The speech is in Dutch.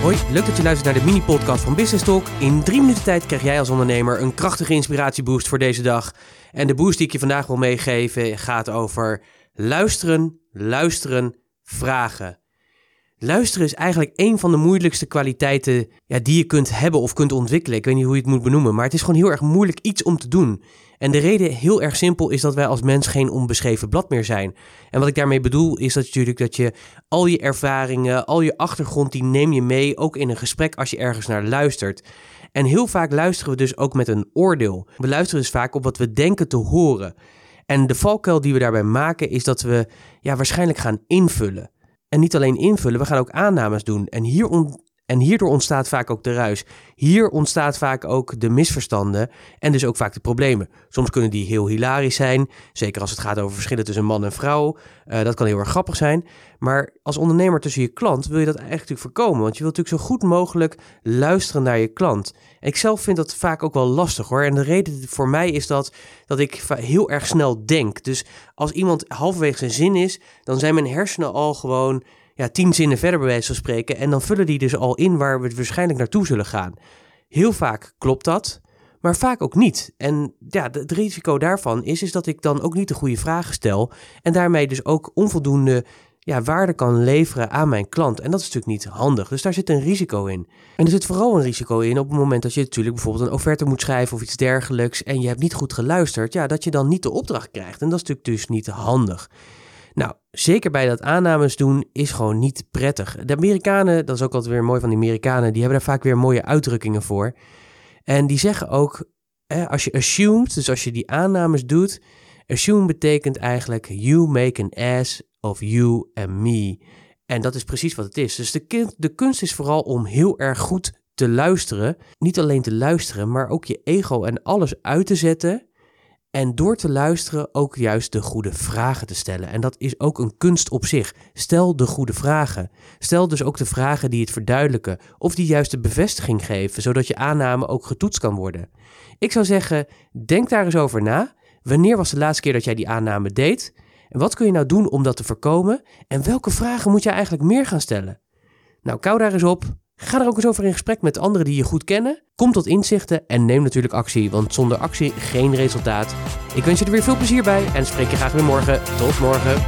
Hoi, leuk dat je luistert naar de mini-podcast van Business Talk. In drie minuten tijd krijg jij als ondernemer een krachtige inspiratieboost voor deze dag. En de boost die ik je vandaag wil meegeven gaat over luisteren, luisteren, vragen. Luisteren is eigenlijk een van de moeilijkste kwaliteiten ja, die je kunt hebben of kunt ontwikkelen. Ik weet niet hoe je het moet benoemen, maar het is gewoon heel erg moeilijk iets om te doen. En de reden heel erg simpel is dat wij als mens geen onbeschreven blad meer zijn. En wat ik daarmee bedoel is dat natuurlijk dat je al je ervaringen, al je achtergrond, die neem je mee, ook in een gesprek als je ergens naar luistert. En heel vaak luisteren we dus ook met een oordeel. We luisteren dus vaak op wat we denken te horen. En de valkuil die we daarbij maken is dat we ja, waarschijnlijk gaan invullen. En niet alleen invullen, we gaan ook aannames doen. En, hier en hierdoor ontstaat vaak ook de ruis. Hier ontstaat vaak ook de misverstanden en dus ook vaak de problemen. Soms kunnen die heel hilarisch zijn, zeker als het gaat over verschillen tussen man en vrouw. Uh, dat kan heel erg grappig zijn. Maar als ondernemer tussen je klant wil je dat eigenlijk natuurlijk voorkomen. Want je wilt natuurlijk zo goed mogelijk luisteren naar je klant. Ik zelf vind dat vaak ook wel lastig hoor. En de reden voor mij is dat, dat ik heel erg snel denk. Dus als iemand halverwege zijn zin is, dan zijn mijn hersenen al gewoon ja, tien zinnen verder bij wijze van spreken. En dan vullen die dus al in waar we waarschijnlijk naartoe zullen gaan. Heel vaak klopt dat, maar vaak ook niet. En ja, het risico daarvan is, is dat ik dan ook niet de goede vragen stel. En daarmee dus ook onvoldoende ja, waarde kan leveren aan mijn klant. En dat is natuurlijk niet handig. Dus daar zit een risico in. En er zit vooral een risico in op het moment dat je natuurlijk bijvoorbeeld een offerte moet schrijven of iets dergelijks. En je hebt niet goed geluisterd. Ja, dat je dan niet de opdracht krijgt. En dat is natuurlijk dus niet handig. Nou, zeker bij dat aannames doen is gewoon niet prettig. De Amerikanen, dat is ook altijd weer mooi van de Amerikanen, die hebben daar vaak weer mooie uitdrukkingen voor. En die zeggen ook, als je assumed, dus als je die aannames doet, assume betekent eigenlijk you make an ass of you and me. En dat is precies wat het is. Dus de, de kunst is vooral om heel erg goed te luisteren. Niet alleen te luisteren, maar ook je ego en alles uit te zetten en door te luisteren ook juist de goede vragen te stellen. En dat is ook een kunst op zich. Stel de goede vragen. Stel dus ook de vragen die het verduidelijken of die juist de bevestiging geven, zodat je aanname ook getoetst kan worden. Ik zou zeggen, denk daar eens over na. Wanneer was de laatste keer dat jij die aanname deed? En wat kun je nou doen om dat te voorkomen? En welke vragen moet je eigenlijk meer gaan stellen? Nou, kou daar eens op. Ga er ook eens over in gesprek met anderen die je goed kennen. Kom tot inzichten en neem natuurlijk actie, want zonder actie geen resultaat. Ik wens je er weer veel plezier bij en spreek je graag weer morgen. Tot morgen.